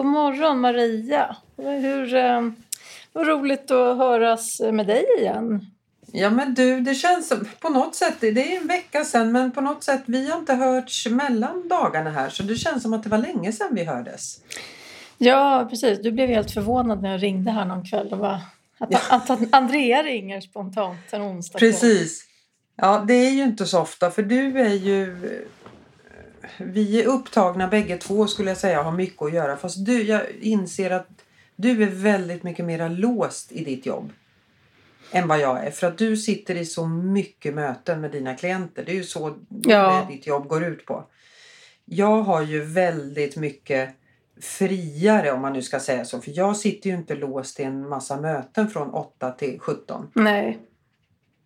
God morgon Maria. Hur, eh, vad roligt att höras med dig igen. Ja men du, det känns på något sätt, det är en vecka sedan men på något sätt, vi har inte hörts mellan dagarna här så det känns som att det var länge sedan vi hördes. Ja precis, du blev helt förvånad när jag ringde här någon kväll och bara, att, ja. att, att Andrea ringer spontant en onsdag Precis. Ja, det är ju inte så ofta för du är ju vi är upptagna bägge två skulle jag säga har mycket att göra. Fast du, jag inser att du är väldigt mycket mer låst i ditt jobb än vad jag är. För att du sitter i så mycket möten med dina klienter. Det är ju så ja. ditt jobb går ut på. Jag har ju väldigt mycket friare om man nu ska säga så. För jag sitter ju inte låst i en massa möten från 8 till 17. Nej,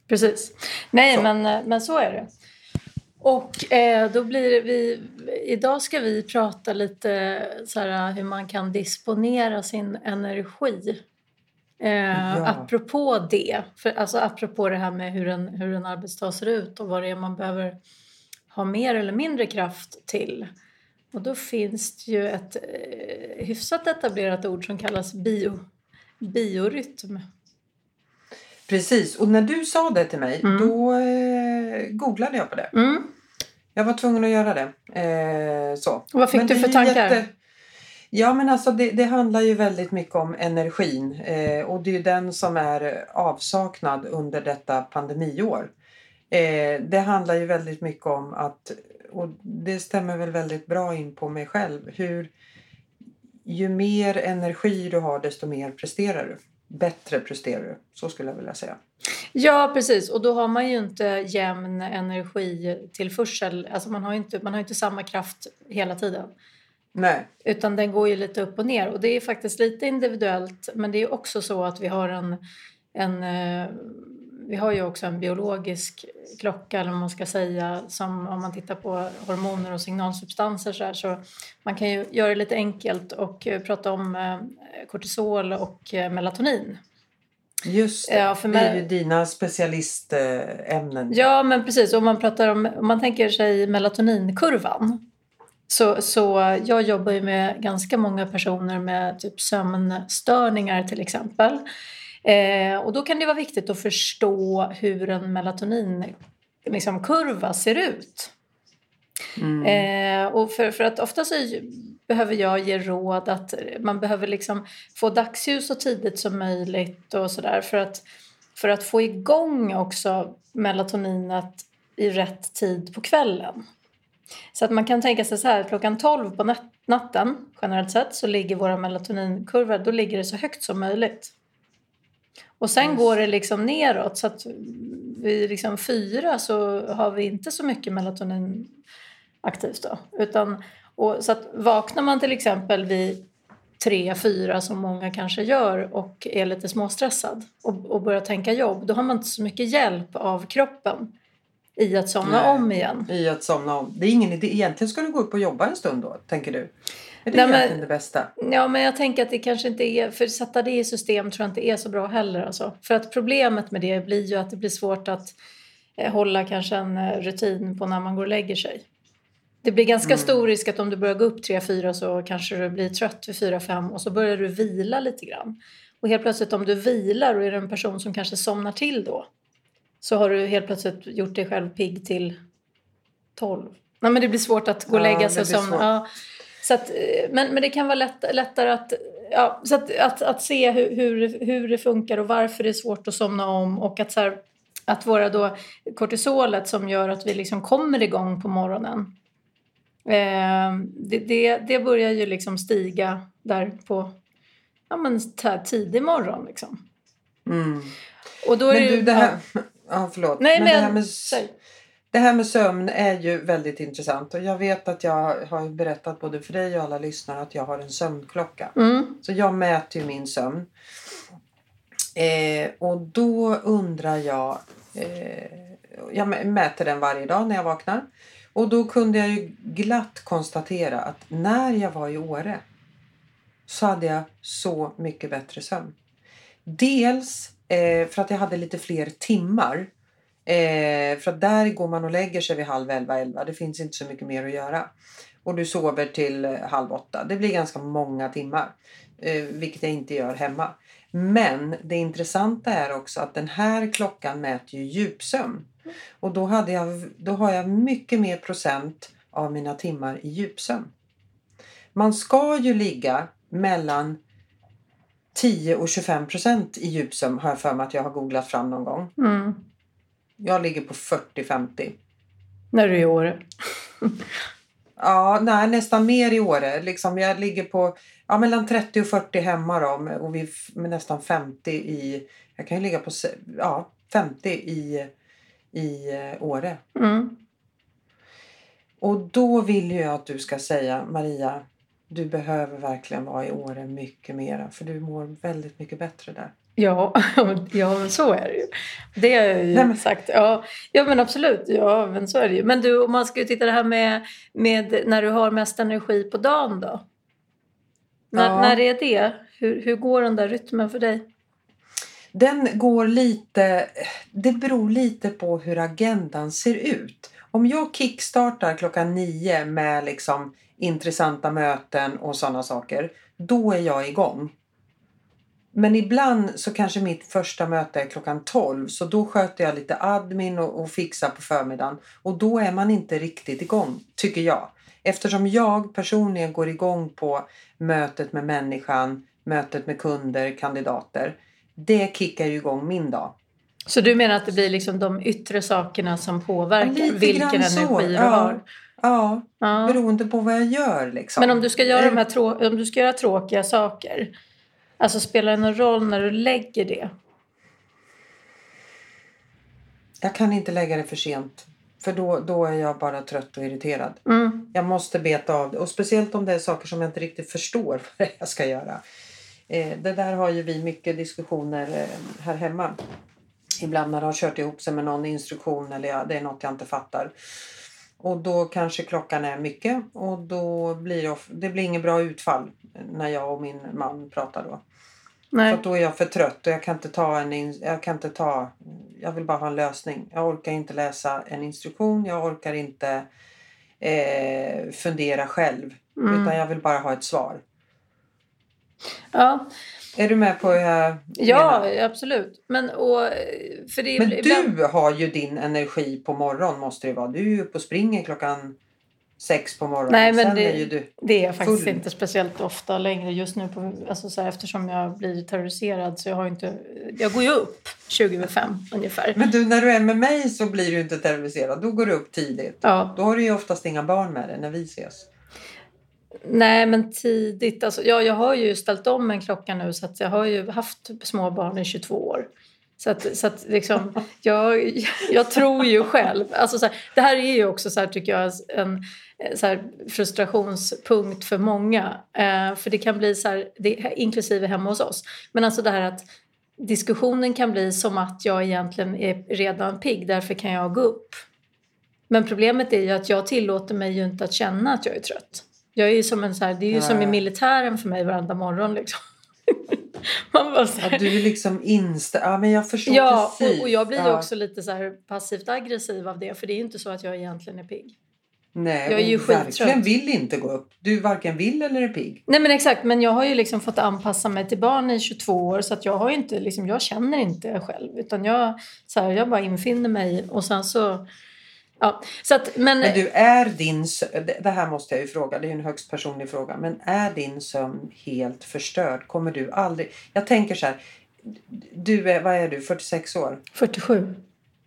precis. Nej, Men, eh, men så är det. Och eh, då blir vi, idag ska vi prata lite så här, hur man kan disponera sin energi. Eh, ja. Apropå det, för, alltså apropå det här med hur en, hur en arbetsdag ser ut och vad det är man behöver ha mer eller mindre kraft till. Och då finns det ju ett eh, hyfsat etablerat ord som kallas bio, biorytm. Precis, och när du sa det till mig mm. då eh, googlade jag på det. Mm. Jag var tvungen att göra det. Eh, så. Vad fick men du för tankar? Jätte... Ja men alltså det, det, handlar ju väldigt mycket om energin eh, och det är den som är avsaknad under detta pandemiår. Eh, det handlar ju väldigt mycket om att, och det stämmer väl väldigt bra in på mig själv, hur ju mer energi du har desto mer presterar du bättre presterar du. Så skulle jag vilja säga. Ja, precis. Och då har man ju inte jämn energitillförsel. Alltså man har ju inte, man har inte samma kraft hela tiden. Nej. Utan den går ju lite upp och ner. Och det är faktiskt lite individuellt. Men det är också så att vi har en, en eh, vi har ju också en biologisk klocka eller man ska säga som om man tittar på hormoner och signalsubstanser så, här, så man kan ju göra det lite enkelt och eh, prata om eh, kortisol och eh, melatonin. Just det, ja, för det är ju dina specialistämnen. Ja men precis, om man, pratar om, om man tänker sig melatoninkurvan så, så jag jobbar ju med ganska många personer med typ sömnstörningar till exempel. Eh, och då kan det vara viktigt att förstå hur en melatoninkurva liksom, ser ut. Mm. Eh, och för, för att ofta så behöver jag ge råd att man behöver liksom få dagsljus så tidigt som möjligt och sådär för att, för att få igång också melatoninet i rätt tid på kvällen. Så att man kan tänka sig så här, klockan 12 på natten generellt sett så ligger våra melatoninkurvor, då ligger det så högt som möjligt. Och sen yes. går det liksom neråt så att vid liksom fyra så har vi inte så mycket melatonin aktivt då. Utan, och, så att vaknar man till exempel vid tre, fyra som många kanske gör och är lite småstressad och, och börjar tänka jobb, då har man inte så mycket hjälp av kroppen i att somna Nej, om igen. I att somna om. Det är ingen idé. Egentligen ska du gå upp och jobba en stund då, tänker du? Är det Nej, egentligen det bästa? Ja, men jag tänker att det kanske inte är... För att sätta det i system tror jag inte är så bra heller. Alltså. För att problemet med det blir ju att det blir svårt att eh, hålla kanske en eh, rutin på när man går och lägger sig. Det blir ganska mm. stor risk att om du börjar gå upp 3-4 så kanske du blir trött vid 4-5 och så börjar du vila lite grann. Och helt plötsligt om du vilar och är en person som kanske somnar till då så har du helt plötsligt gjort dig själv pigg till 12. Nej, men det blir svårt att gå och lägga sig och somna. Ja. Så att, eh, men, men det kan vara lätt, lättare att, ja, så att, att, att se hur, hur, hur det funkar och varför det är svårt att somna om och att, så här, att våra då kortisolet som gör att vi liksom kommer igång på morgonen eh, det, det, det, börjar ju liksom stiga där på ja, men, tidig morgon. Liksom. Mm. Och då är men du, det här... Ja, ja förlåt. Nej, men, men det här med... Det här med sömn är ju väldigt intressant och jag vet att jag har berättat både för dig och alla lyssnare att jag har en sömnklocka. Mm. Så jag mäter ju min sömn. Eh, och då undrar jag, eh, jag mäter den varje dag när jag vaknar. Och då kunde jag ju glatt konstatera att när jag var i Åre så hade jag så mycket bättre sömn. Dels eh, för att jag hade lite fler timmar Eh, för att där går man och lägger sig vid halv elva, elva. Det finns inte så mycket mer att göra. Och du sover till eh, halv åtta. Det blir ganska många timmar. Eh, vilket jag inte gör hemma. Men det intressanta är också att den här klockan mäter ju djupsömn. Och då, hade jag, då har jag mycket mer procent av mina timmar i djupsömn. Man ska ju ligga mellan 10 och 25 procent i djupsömn har jag för mig att jag har googlat fram någon gång. Mm. Jag ligger på 40-50. När du är i Åre. Ja, nej, nästan mer i Åre. Liksom, jag ligger på ja, mellan 30 och 40 hemma då, och vi med nästan 50 i... Jag kan ju ligga på ja, 50 i, i eh, Åre. Mm. Och då vill jag att du ska säga Maria, du behöver verkligen vara i Åre mycket mera för du mår väldigt mycket bättre där. Ja, ja men så är det ju. Det har jag ju Nej, men... sagt. Ja, ja men absolut, ja men så är det ju. Men du, om man ska titta det här med, med när du har mest energi på dagen då? När, ja. när är det? Hur, hur går den där rytmen för dig? Den går lite, det beror lite på hur agendan ser ut. Om jag kickstartar klockan nio med liksom intressanta möten och sådana saker, då är jag igång. Men ibland så kanske mitt första möte är klockan 12 så då sköter jag lite admin och, och fixar på förmiddagen och då är man inte riktigt igång, tycker jag. Eftersom jag personligen går igång på mötet med människan, mötet med kunder, kandidater. Det kickar ju igång min dag. Så du menar att det blir liksom de yttre sakerna som påverkar vilken energi du ja. har? Ja, ja, beroende på vad jag gör. Liksom. Men om du ska göra, de här trå- om du ska göra tråkiga saker, alltså spelar det någon roll när du lägger det? Jag kan inte lägga det för sent. För då, då är jag bara trött och irriterad. Mm. Jag måste beta av det. Och speciellt om det är saker som jag inte riktigt förstår vad jag ska göra. Eh, det där har ju vi mycket diskussioner eh, här hemma. Ibland när det har kört ihop sig med någon instruktion eller ja, det är något jag inte fattar. Och då kanske klockan är mycket och då blir det, det blir inget bra utfall när jag och min man pratar då. Nej. För då är jag för trött och jag kan inte ta en... Jag kan inte ta... Jag vill bara ha en lösning. Jag orkar inte läsa en instruktion. Jag orkar inte eh, fundera själv. Mm. Utan jag vill bara ha ett svar. Ja. Är du med på hur jag Ja, menar? absolut. Men, och, för det, Men du har ju din energi på morgonen måste det vara. Du är ju uppe och springer klockan sex på morgonen. Nej, men det, är du det är jag faktiskt inte speciellt ofta längre just nu. På, alltså så här, eftersom jag blir terroriserad så jag har inte... Jag går ju upp 20 över 5 ungefär. Men du, när du är med mig så blir du inte terroriserad. Då går du upp tidigt. Ja. Då har du ju oftast inga barn med dig när vi ses. Nej, men tidigt. Alltså, ja, jag har ju ställt om en klocka nu så att jag har ju haft små barn i 22 år. Så att, så att liksom, jag, jag tror ju själv... Alltså så här, det här är ju också så här, tycker jag en så här, frustrationspunkt för många. Eh, för det kan bli så här, det, inklusive hemma hos oss. Men alltså det här att diskussionen kan bli som att jag egentligen är redan pigg, därför kan jag gå upp. Men problemet är ju att jag tillåter mig ju inte att känna att jag är trött. Jag är ju som en så här, det är ju Nej. som i militären för mig varenda morgon liksom. Man bara så här... ja, du är liksom inställd. Ja, men jag förstår ja, precis. Och, och jag blir ja. också lite så här passivt aggressiv av det. För det är ju inte så att jag egentligen är pigg. Nej, jag är ju verkligen vill inte gå upp. Du varken vill eller är pigg. Nej men exakt, men jag har ju liksom fått anpassa mig till barn i 22 år så att jag har inte, liksom, jag känner inte själv utan jag, så här, jag bara infinner mig och sen så Ja, så att, men, men du, är din Det här måste jag ju fråga, det är en högst personlig fråga. Men är din sömn helt förstörd? Kommer du aldrig... Jag tänker så här. Du är, vad är du, 46 år? 47.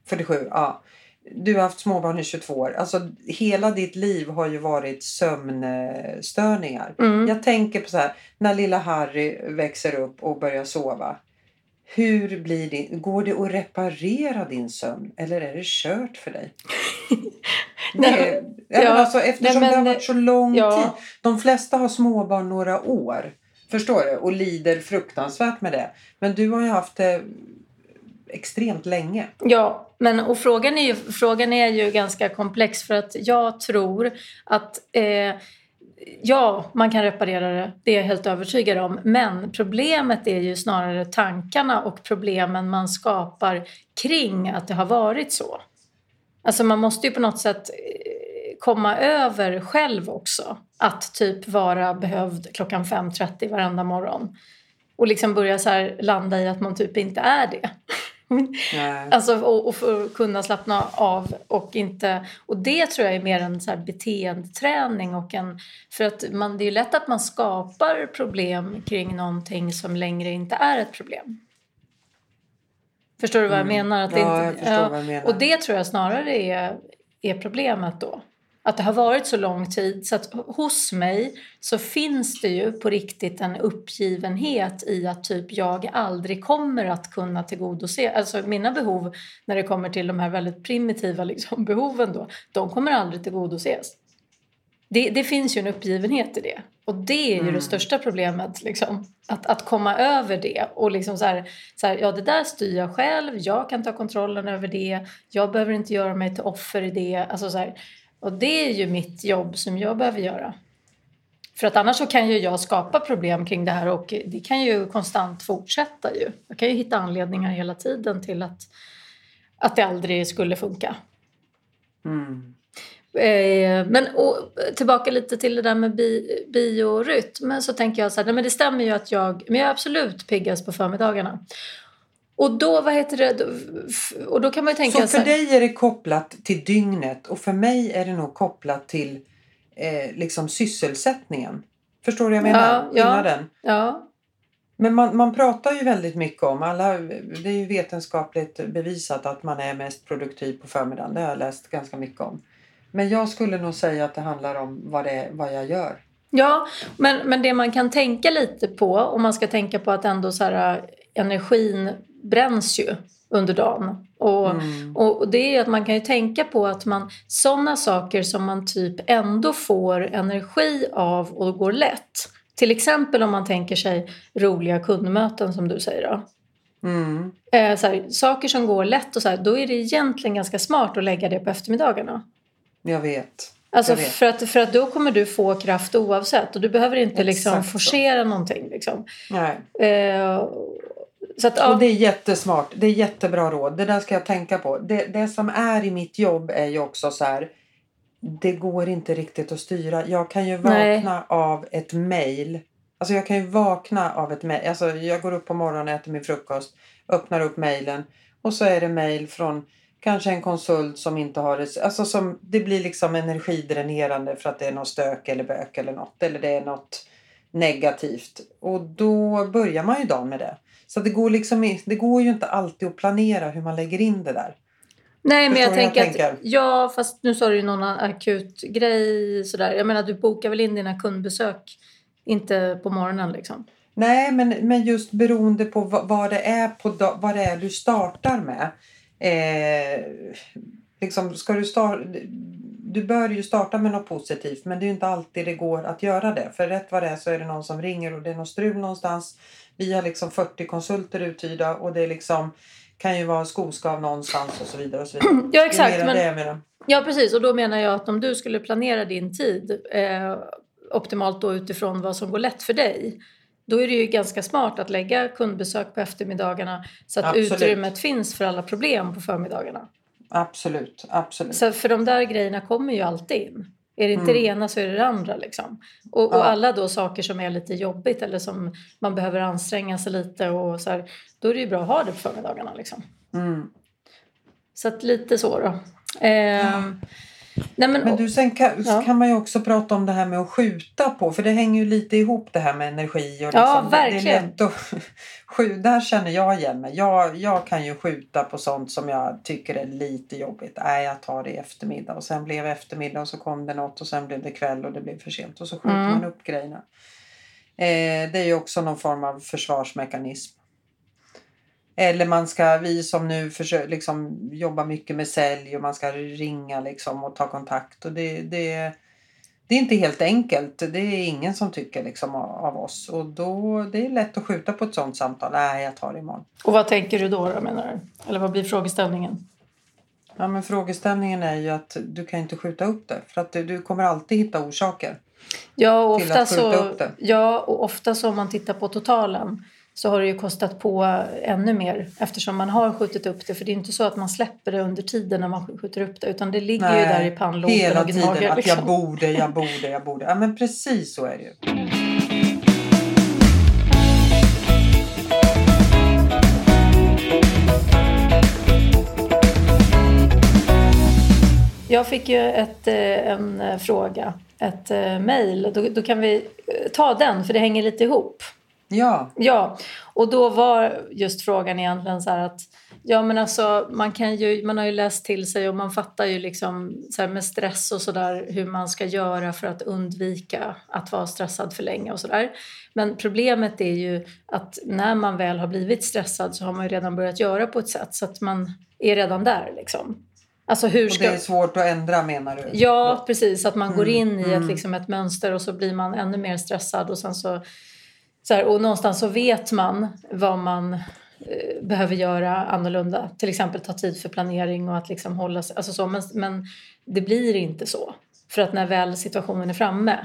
47, ja. Du har haft småbarn i 22 år. Alltså hela ditt liv har ju varit sömnstörningar. Mm. Jag tänker på så här, när lilla Harry växer upp och börjar sova. Hur blir din, går det att reparera din sömn eller är det kört för dig? nej, ja, ja, alltså, eftersom nej, men, det har varit så lång ja. tid. De flesta har småbarn några år. Förstår du? Och lider fruktansvärt med det. Men du har ju haft det extremt länge. Ja, men och frågan är ju, frågan är ju ganska komplex för att jag tror att eh, Ja, man kan reparera det. Det är jag helt övertygad om. Men problemet är ju snarare tankarna och problemen man skapar kring att det har varit så. Alltså man måste ju på något sätt eh, komma över själv också. Att typ vara behövd klockan 5.30 varenda morgon. Och liksom börja så här landa i att man typ inte är det. Alltså och, och för kunna slappna av och inte... Och det tror jag är mer en så här beteendeträning och en... För att man, det är ju lätt att man skapar problem kring någonting som längre inte är ett problem. Förstår du vad jag menar? Att Mm. Ja, inte, jag förstår vad du menar. Och det tror jag snarare är, är problemet då. Att det har varit så lång tid så att hos mig så finns det ju på riktigt en uppgivenhet i att typ jag aldrig kommer att kunna tillgodose, alltså mina behov när det kommer till de här väldigt primitiva liksom, behoven då, de kommer aldrig tillgodoses. Det, det finns ju en uppgivenhet i det. Och det är ju Mm. det största problemet. Liksom. Att, att komma över det. Och liksom så här, så här, ja det där styr jag själv. Jag kan ta kontrollen över det. Jag behöver inte göra mig till offer i det. Alltså så här, och det är ju mitt jobb som jag behöver göra. För att annars så kan ju jag skapa problem kring det här och det kan ju konstant fortsätta ju. Jag kan ju hitta anledningar hela tiden till att, att det aldrig skulle funka. Mm. Eh, men och, tillbaka lite till det där med bi, biorytm. Så tänker jag så här, nej, men det stämmer ju att jag, men jag är absolut piggast på förmiddagarna. Och då, vad heter det, och då kan man ju tänka Så för här- dig är det kopplat till dygnet och för mig är det nog kopplat till eh, liksom sysselsättningen. Förstår du vad jag menar? Ja, ja. Skillnaden. Ja, Men man, man pratar ju väldigt mycket om, alla, det är ju vetenskapligt bevisat att man är mest produktiv på förmiddagen. Det har jag läst ganska mycket om. Men jag skulle nog säga att det handlar om vad, det, vad jag gör. Ja, men, men det man kan tänka lite på, om man ska tänka på att ändå så här, energin bränns ju under dagen. Och, Mm. och det är att man kan ju tänka på att man sådana saker som man typ ändå får energi av och går lätt. Till exempel om man tänker sig roliga kundmöten som du säger då. Mm. Eh, så här, saker som går lätt och så här, då är det egentligen ganska smart att lägga det på eftermiddagarna. Jag vet. Alltså Jag vet. för att, för att då kommer du få kraft oavsett och du behöver inte liksom så. forcera någonting. Liksom. Nej. Eh, så att, ja, Och det är jättesmart. Det är jättebra råd. Det där ska jag tänka på. Det, det som är i mitt jobb är ju också så här. Det går inte riktigt att styra. Jag kan ju Nej. vakna av ett mejl. Alltså jag kan ju vakna av ett mejl. Alltså jag går upp på morgonen, äter min frukost, öppnar upp mejlen och så är det mejl från kanske en konsult som inte har det. Alltså som, det blir liksom energidränerande för att det är något stök eller bök eller något. Eller det är något negativt. Och då börjar man ju dagen med det. Så det går, liksom, det går ju inte alltid att planera hur man lägger in det där. nej, men jag förstår hur jag tänker att tänker? ja, fast nu sa du ju någon akut grej sådär. Jag menar, du bokar väl in dina kundbesök inte på morgonen liksom? Nej, men, men just beroende på vad, vad, det är på vad det är du startar med. Eh, liksom, ska du, starta, du bör ju starta med något positivt men det är inte alltid det går att göra det. För rätt vad det är så är det någon som ringer och det är något strul någonstans. Vi har liksom 40 konsulter uthyrda och det är liksom, kan ju vara skoskav någonstans och så vidare. Och så vidare. Ja, exakt. Men, ja, precis. Och då menar jag att om du skulle planera din tid eh, optimalt då utifrån vad som går lätt för dig. Då är det ju ganska smart att lägga kundbesök på eftermiddagarna så att Absolut. utrymmet finns för alla problem på förmiddagarna. Absolut, absolut. Så för de där grejerna kommer ju alltid in. Är det inte Mm. det ena så är det det andra. Liksom. Och, och Ja. alla då saker som är lite jobbigt eller som man behöver anstränga sig lite och så här, då är det ju bra att ha det på förmiddagarna. Liksom. Mm. Så att lite så då. Ehm, nej men, Men du, sen kan, Ja. kan man ju också prata om det här med att skjuta på. För det hänger ju lite ihop det här med energi. Och liksom, Ja, det- Det är verkligen. lätt att, där känner jag igen mig. Jag, jag kan ju skjuta på sånt som jag tycker är lite jobbigt. Nej, jag tar det i eftermiddag. Och sen blev eftermiddag och så kom det något och sen blev det kväll och det blev för sent. Och så skjuter Mm. man upp grejerna. Eh, det är ju också någon form av försvarsmekanism. Eller man ska, vi som nu försöker liksom jobba mycket med sälj och man ska ringa liksom och ta kontakt. Och det, det, det är inte helt enkelt. Det är ingen som tycker liksom av, oss. Och då det är lätt att skjuta på ett sånt samtal. Nej, jag tar det imorgon. och vad tänker du då, då menar du? Eller vad blir frågeställningen? Ja, men frågeställningen är ju att du kan inte skjuta upp det. För att du, du kommer alltid hitta orsaker. Ja, och ofta så, ja, och ofta så om man tittar på totalen så har det ju kostat på ännu mer eftersom man har skjutit upp det. För det är inte så att man släpper det under tiden när man skjuter upp det utan det ligger ju där i pannloben hela och tiden gnagar. att liksom. jag borde, jag borde, jag borde. Ja men precis så är det ju. Jag fick ju ett, eh, en eh, fråga, ett eh, mejl. Då, då kan vi ta den för det hänger lite ihop. Ja, Ja, och då var just frågan egentligen så att ja men alltså man kan ju, man har ju läst till sig och man fattar ju liksom så med stress och sådär hur man ska göra för att undvika att vara stressad för länge och sådär. Men problemet är ju att när man väl har blivit stressad så har man ju redan börjat göra på ett sätt så att man är redan där liksom. Alltså hur och ska... det är svårt att ändra menar du? Ja, precis. Att man går in i ett, mm. liksom, ett mönster och så blir man ännu mer stressad. Och, sen så, så här, och någonstans så vet man vad man eh, behöver göra annorlunda. Till exempel ta tid för planering och att liksom hålla sig... Alltså så, men, men det blir inte så. För att när väl situationen är framme.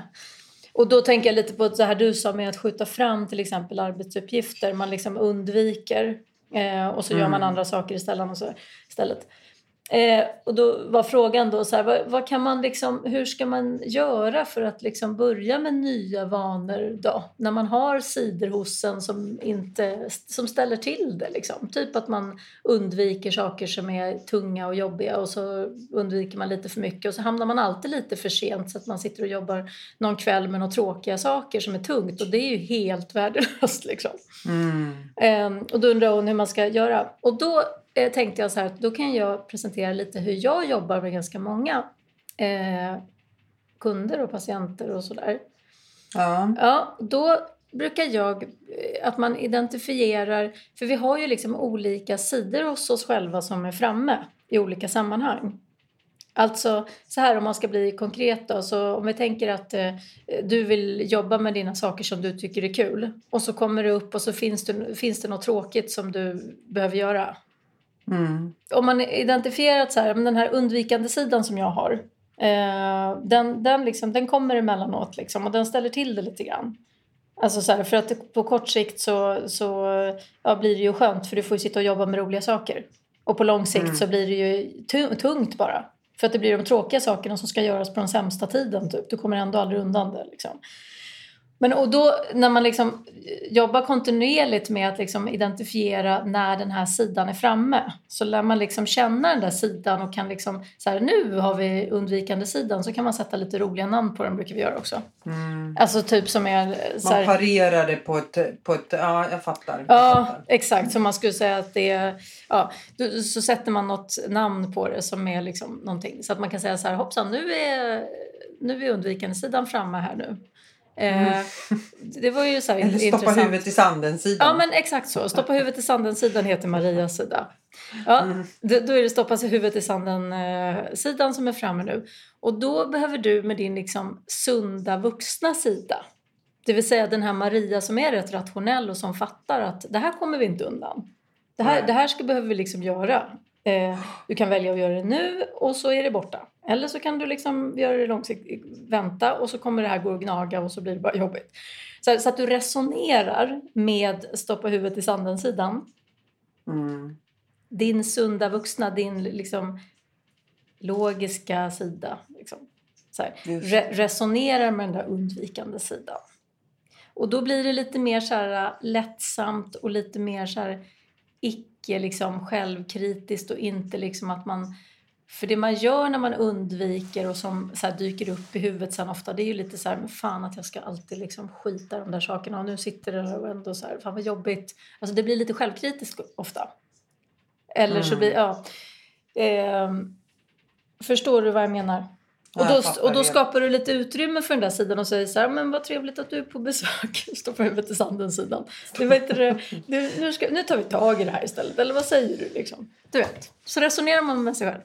Och då tänker jag lite på det här du sa med att skjuta fram till exempel arbetsuppgifter. Man liksom undviker eh, och så gör man Mm. andra saker istället. Och så, istället. Eh, och då var frågan då så här, vad, vad kan man liksom, hur ska man göra för att liksom börja med nya vanor då? När man har sidor hos en som, inte, som ställer till det liksom. Typ att man undviker saker som är tunga och jobbiga och så undviker man lite för mycket och så hamnar man alltid lite för sent så att man sitter och jobbar någon kväll med några tråkiga saker som är tungt och det är ju helt värdelöst liksom. Mm. Ehm, och då undrar hon hur man ska göra. Och då eh, tänkte jag så här att då kan jag presentera lite hur jag jobbar med ganska många eh, kunder och patienter och sådär. Ja. Ja, då brukar jag eh, att man identifierar, för vi har ju liksom olika sidor hos oss själva som är framme i olika sammanhang. Alltså så här om man ska bli konkret då, så om vi tänker att eh, du vill jobba med dina saker som du tycker är kul och så kommer det upp och så finns det, finns det något tråkigt som du behöver göra. Mm. Om man identifierat så här, men den här undvikande sidan som jag har, eh, den, den, liksom, den kommer emellanåt liksom, och den ställer till det lite grann. Alltså så här, för att på kort sikt så, så ja, blir det ju skönt för du får ju sitta och jobba med roliga saker. Och på lång sikt Mm. så blir det ju tu- tungt bara. För att det blir de tråkiga sakerna som ska göras på den sämsta tiden. Typ. Du kommer ändå aldrig undan det. Liksom. Men och då när man liksom jobbar kontinuerligt med att liksom identifiera när den här sidan är framme så lär man liksom känna den där sidan och kan liksom så här, nu har vi undvikande sidan så kan man sätta lite roliga namn på den brukar vi göra också. Mm. Alltså typ som är så Man här, parerar det på ett, på ett... Ja, jag fattar. Jag Ja, fattar. exakt. Så man skulle säga att det är... Ja, så sätter man något namn på det som är liksom någonting. Så att man kan säga så här, hoppsan, nu är, nu är undvikande sidan framme här nu. Eh, det var ju så Mm. Eller stoppa intressant. huvudet i sanden-sidan. Ja, men exakt så. Stoppa huvudet i sanden-sidan heter Marias sida. Ja, Mm. då, är det stoppa huvudet i sanden-sidan som är framme nu. Och då behöver du med din liksom sunda vuxna sida, det vill säga den här Maria som är rätt rationell och som fattar att det här kommer vi inte undan. Det här, det här ska, behöver vi liksom göra. Eh, du kan välja att göra det nu och så är det borta. Eller så kan du liksom göra det långsiktigt, vänta och så kommer det här gå och gnaga och så blir det bara jobbigt. Så, så att du resonerar med stoppa huvudet i sanden-sidan. Mm. Din sunda vuxna, din liksom logiska sida. Liksom. Re- resonerar med den där undvikande sidan. Och då blir det lite mer så här äh, lättsamt och lite mer så här icke liksom självkritiskt och inte liksom att man för det man gör när man undviker och som så dyker upp i huvudet sen ofta det är ju lite så här, men fan att jag ska alltid liksom skita de där sakerna och nu sitter det och ändå så här, fan vad jobbigt. Alltså det blir lite självkritiskt ofta. Eller så Mm. blir, ja. Ehm, förstår du vad jag menar? Och då, och då skapar du lite utrymme för den där sidan och säger så här, men vad trevligt att du är på besök. Stoppa huvudet i sanden-sidan. Du vet, du, nu, ska, nu tar vi tag i det här istället. Eller vad säger du liksom? Du vet. Så resonerar man med sig själv.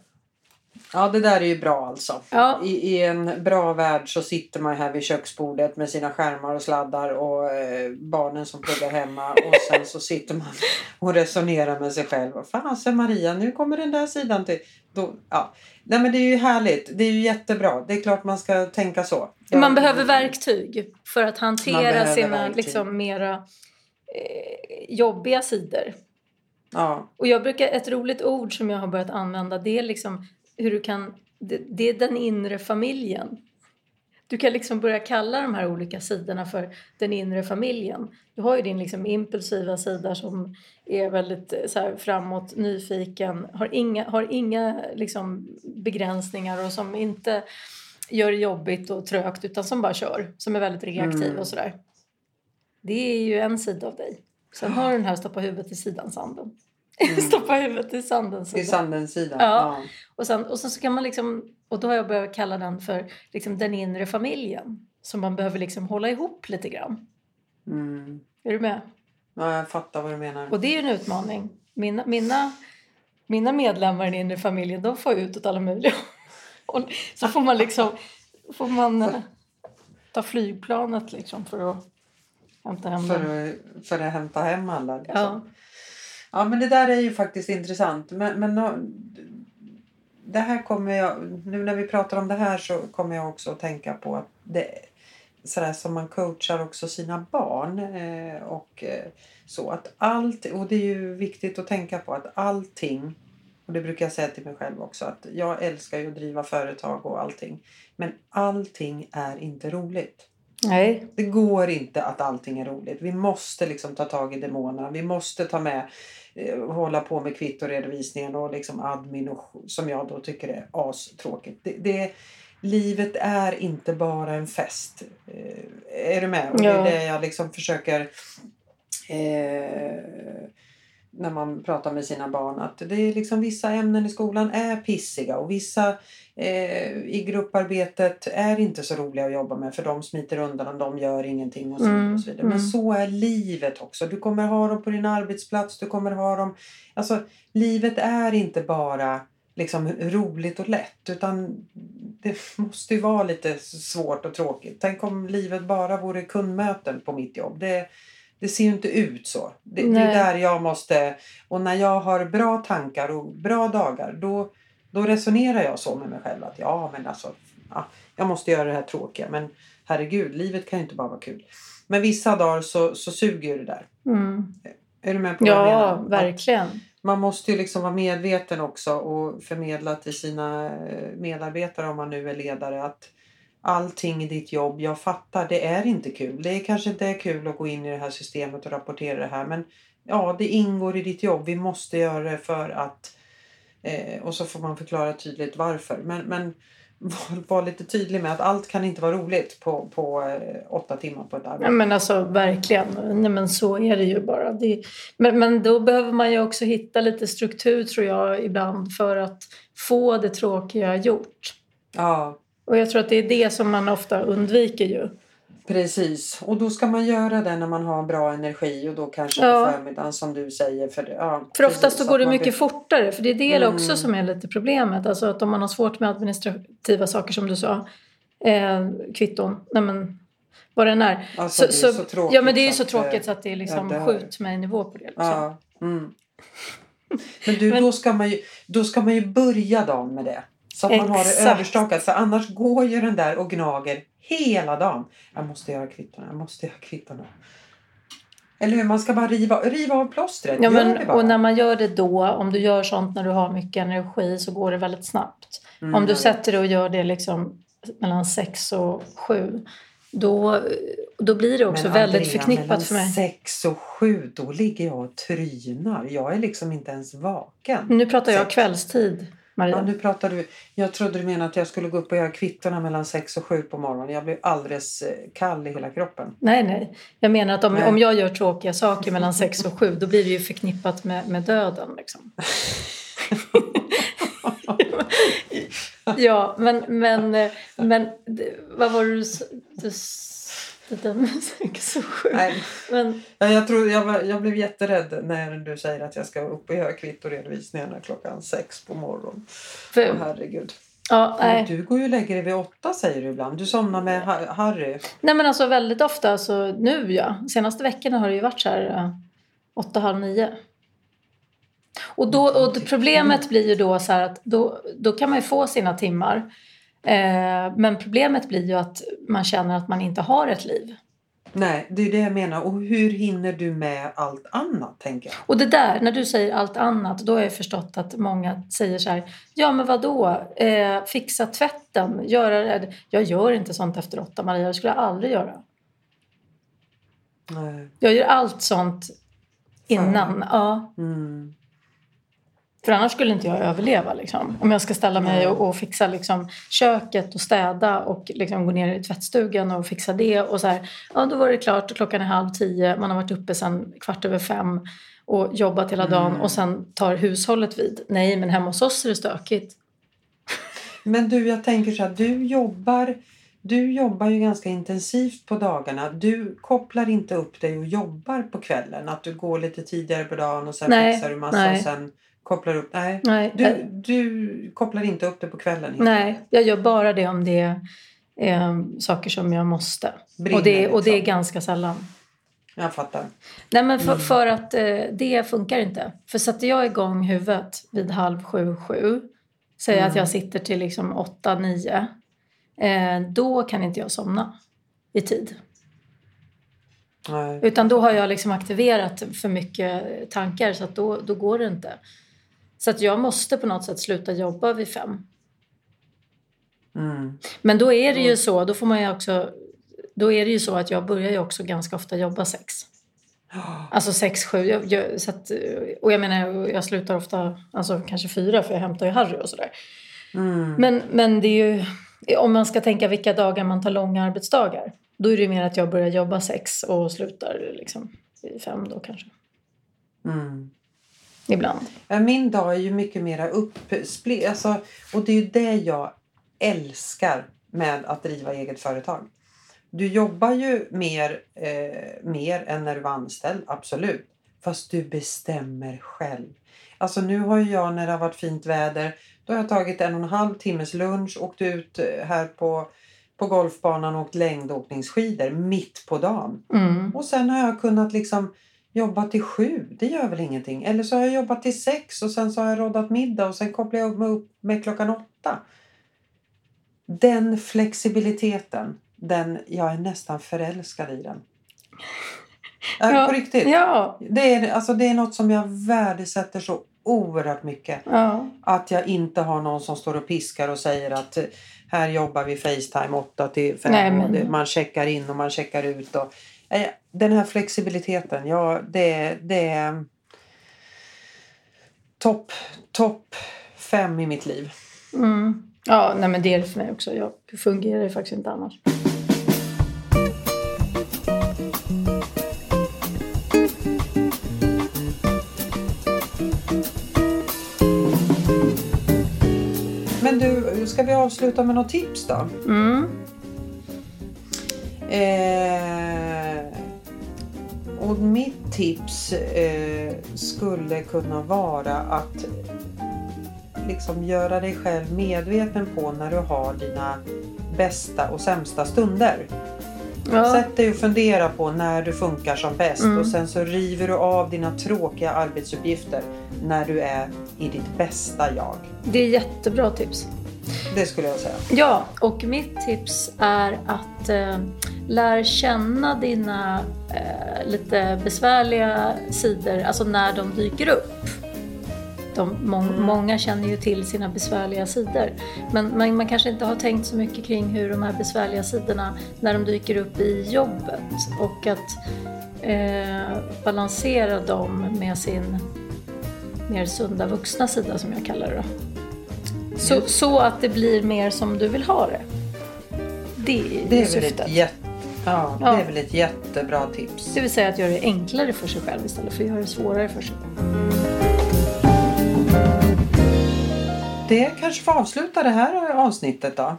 Ja, det där är ju bra alltså. Ja. I, I en bra värld så sitter man här vid köksbordet med sina skärmar och sladdar och eh, barnen som pluggar hemma och sen så sitter man och resonerar med sig själv. Fasen Maria, nu kommer den där sidan till. Då, ja. Nej men det är ju härligt. Det är ju jättebra. Det är klart man ska tänka så. Man behöver verktyg för att hantera sina verktyg. liksom, mera eh, jobbiga sidor. Ja, Och jag brukar, ett roligt ord som jag har börjat använda det är liksom hur du kan, det, det är den inre familjen. Du kan liksom börja kalla de här olika sidorna för den inre familjen. Du har ju din liksom impulsiva sida som är väldigt eh, så framåt, nyfiken, har inga, har inga liksom begränsningar och som inte gör det jobbigt och trögt utan som bara kör, som är väldigt reaktiv Mm. och sådär. Det är ju en sida av dig. Sen har du den här stoppa huvudet i sidan sanden. stoppa huvudet i sanden. i sidan. sandens sida. Ja. Och sen, och sen så kan man liksom, och då har jag börjat kalla den för liksom den inre familjen. Som man behöver liksom hålla ihop lite grann. Mm. Är du med? ja, jag fattar vad du menar. Och det är ju en utmaning. Mina, mina, mina medlemmar i den inre familjen, de får ut åt alla möjliga. Så får man liksom, får man eh, ta flygplanet liksom för att hämta hem. För, att- för att hämta hem alla. Liksom. Ja. Ja, men det där är ju faktiskt intressant. Men, men det här kommer jag, nu när vi pratar om det här så kommer jag också att tänka på att det sådär som man coachar också sina barn eh, och eh, så att allt, och det är ju viktigt att tänka på att allting och det brukar jag säga till mig själv också att jag älskar ju att driva företag och allting men allting är inte roligt. Nej. Det går inte att allting är roligt. Vi måste liksom ta tag i demonerna. Vi måste ta med eh, hålla på med kvittoredovisningen och liksom admin och, som jag då tycker är astråkigt. Det, det, livet är inte bara en fest. Eh, är du med? Och det Ja. är det jag liksom försöker eh, när man pratar med sina barn att det är liksom vissa ämnen i skolan är pissiga och vissa eh, i grupparbetet är inte så roliga att jobba med för de smiter undan och de gör ingenting och så, vidare Mm, och så vidare. Men mm. så är livet också. Du kommer ha dem på din arbetsplats, du kommer ha dem... Alltså livet är inte bara liksom roligt och lätt utan det måste ju vara lite svårt och tråkigt. Tänk om livet bara vore kundmöten på mitt jobb. Det, det ser ju inte ut så. Det, det är där jag måste... Och när jag har bra tankar och bra dagar då, då resonerar jag så med mig själv att ja men alltså ja, jag måste göra det här tråkiga men herregud livet kan ju inte bara vara kul. Men vissa dagar så, så suger ju det där. Mm. Är du med på vad jag menar? Ja, verkligen. Man måste ju liksom vara medveten också och förmedla till sina eh, medarbetare om man nu är ledare att allting i ditt jobb, jag fattar, det är inte kul. Det är kanske inte är kul att gå in i det här systemet och rapportera det här men ja, det ingår i ditt jobb. Vi måste göra det för att eh, och så får man förklara tydligt varför. Men, men var, var lite tydlig med att allt kan inte vara roligt på, på eh, åtta timmar på ett Ja, arbete. men alltså verkligen. Nej, men så är det ju bara. Det, men, men då behöver man ju också hitta lite struktur tror jag ibland för att få det tråkiga gjort. Ja, Och jag tror att det är det som man ofta undviker ju. Precis, och då ska man göra det när man har bra energi och då kanske Ja. på förmiddagen som du säger. För, ja, För oftast så går det mycket blir- fortare. För det är det Mm. också som är lite problemet. Alltså att om man har svårt med administrativa saker som du sa. Eh, kvitton. Nej men vad den är. Alltså, det är så tråkigt ja men det är ju så så tråkigt eh, så att det är liksom ja, det- skjut mig nivå på det. Liksom. Ja, mm. Men du, Men- Då, ska man ju, då ska man ju börja dagen med det. Så att man har det Exakt. överstakat. För annars går ju den där och gnager hela dagen. Jag måste göra kvittona, jag måste göra kvittona. Eller hur? Man ska bara riva, riva av plåstret. Ja, men, och när man gör det då, om du gör sånt när du har mycket energi så går det väldigt snabbt. Mm, om du sätter dig och gör det liksom mellan sex och sju då, då blir det också Men väldigt Andrea, förknippat för mig. sex och sju, då ligger jag och trynar. Jag är liksom inte ens vaken. Nu pratar jag Sex. kvällstid, Maria. Ja, nu pratar du. Jag trodde du menade att jag skulle gå upp och göra kvittorna mellan sex och sju på morgonen. Jag blev alldeles eh, kall i hela kroppen. Nej, nej. Jag menar att om, Nej. om jag gör tråkiga saker mellan sex och sju då blir det ju förknippat med, med döden. Liksom. ja, men, men, eh, men vad var det du, s- du s- Det där med sex och sju. Nej. Men Ja, jag, tror, jag, var, jag blev jätterädd när du säger att jag ska upp och göra kvittoredovisningarna klockan sex på morgonen. för, Åh, herregud. ja, nej. Du går ju och lägger dig vid åtta säger du ibland. Du somnar med Ha- Harry. nej men alltså väldigt ofta, så nu ja. Senaste veckorna har det ju varit så här åtta, halv nio. Och, då, och problemet blir ju då så här att då, då kan man ju få sina timmar. Eh, men problemet blir ju att man känner att man inte har ett liv. Nej, det är det jag menar. Och hur hinner du med allt annat tänker jag? Och det där, när du säger allt annat, då har jag förstått att många säger så här, ja men vadå, eh, fixa tvätten, göra det. Jag gör inte sånt efter åtta Maria, det skulle jag aldrig göra. Nej. Jag gör allt sånt innan, ja. Mm. För annars skulle inte jag överleva liksom. Om jag ska ställa mig och, och fixa liksom, köket och städa och liksom gå ner i tvättstugan och fixa det. Och så här, ja då var det klart, klockan är halv tio, man har varit uppe sedan kvart över fem och jobbat hela dagen Mm. och sen tar hushållet vid. Nej, men hemma hos oss är det stökigt. Men du, jag tänker så här. Du jobbar, du jobbar ju ganska intensivt på dagarna. Du kopplar inte upp dig och jobbar på kvällen. Att du går lite tidigare på dagen och sen Nej, fixar du massa nej. och sen kopplar upp. Nej. Nej, Du, du kopplar inte upp det på kvällen? nej, jag gör bara det om det är eh, saker som jag måste. Brinner, och, det, och det är liksom. ganska sällan. Jag fattar. Nej men för, Mm. för att eh, det funkar inte. För sätter jag igång huvudet vid halv sju, sju. Säger Mm. att jag sitter till liksom åtta, nio. Eh, då kan inte jag somna i tid. Nej. Utan då har jag liksom aktiverat för mycket tankar så att då, då går det inte. Så att jag måste på något sätt sluta jobba vid fem. Mm. Men då är det ju så, då får man ju också då är det ju så att jag börjar ju också ganska ofta jobba sex. Alltså sex, sju. Jag, jag, så att, och jag menar, jag slutar ofta, alltså kanske fyra för jag hämtar ju Harry och sådär. Mm. Men, men det är ju, om man ska tänka vilka dagar man tar långa arbetsdagar. Då är det mer att jag börjar jobba sex och slutar liksom vid fem då kanske. Mm. Ibland. Min dag är ju mycket mera uppsplitt. Alltså, och det är ju det jag älskar med att driva eget företag. Du jobbar ju mer, eh, mer än när du var anställd, absolut. Fast du bestämmer själv. Alltså nu har ju jag när det har varit fint väder, då har jag tagit en och en halv timmes lunch, åkt ut eh, här på, på golfbanan och åkt längdåkningsskidor mitt på dagen. Mm. Och sen har jag kunnat liksom jobba till sju. Det gör väl ingenting. Eller så har jag jobbat till sex och sen så har jag roddat middag och sen kopplar jag mig upp med klockan åtta. Den flexibiliteten, den, jag är nästan förälskad i den. Ja, Ja, på riktigt. Ja, Det, är, alltså, det är något som jag värdesätter så oerhört mycket. ja. Att jag inte har någon som står och piskar och säger att eh, här jobbar vi Facetime 8 till 5 Nej, och men- man checkar in och man checkar ut. Och, eh, den här flexibiliteten, ja det, det är topp top fem i mitt liv. Mm. Ja, nej men det är det för mig också. Jag fungerar ju faktiskt inte annars. Men du, ska vi avsluta med något tips då? Mm. Eh, och mitt tips eh, skulle kunna vara att liksom göra dig själv medveten på när du har dina bästa och sämsta stunder. Ja. Sätt dig och fundera på när du funkar som bäst Mm. och sen så river du av dina tråkiga arbetsuppgifter när du är i ditt bästa jag. Det är jättebra tips. Det skulle jag säga. Ja, och mitt tips är att eh, lär känna dina eh, lite besvärliga sidor, alltså när de dyker upp. De, må, Mm. Många känner ju till sina besvärliga sidor. Men man, man kanske inte har tänkt så mycket kring hur de här besvärliga sidorna, när de dyker upp i jobbet. Och att eh, balansera dem med sin mer sunda vuxna sida som jag kallar det. Så, så att det blir mer som du vill ha det. Det är, Det är, väl syftet. ett jätte, ja, Ja. det är väl ett jättebra tips. Det vill säga att göra det enklare för sig själv istället för att göra det svårare för sig. Det kanske får avsluta det här avsnittet då.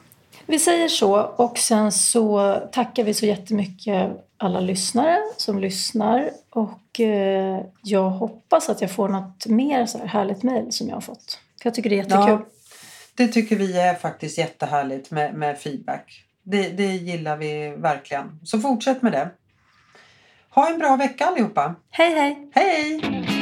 Vi säger så och sen så tackar vi så jättemycket alla lyssnare som lyssnar och eh, jag hoppas att jag får något mer så här härligt mejl som jag har fått. För jag tycker det är jättekul. Ja, det tycker vi är faktiskt jättehärligt med, med feedback. Det, det gillar vi verkligen. Så fortsätt med det. Ha en bra vecka allihopa. Hej hej! Hej!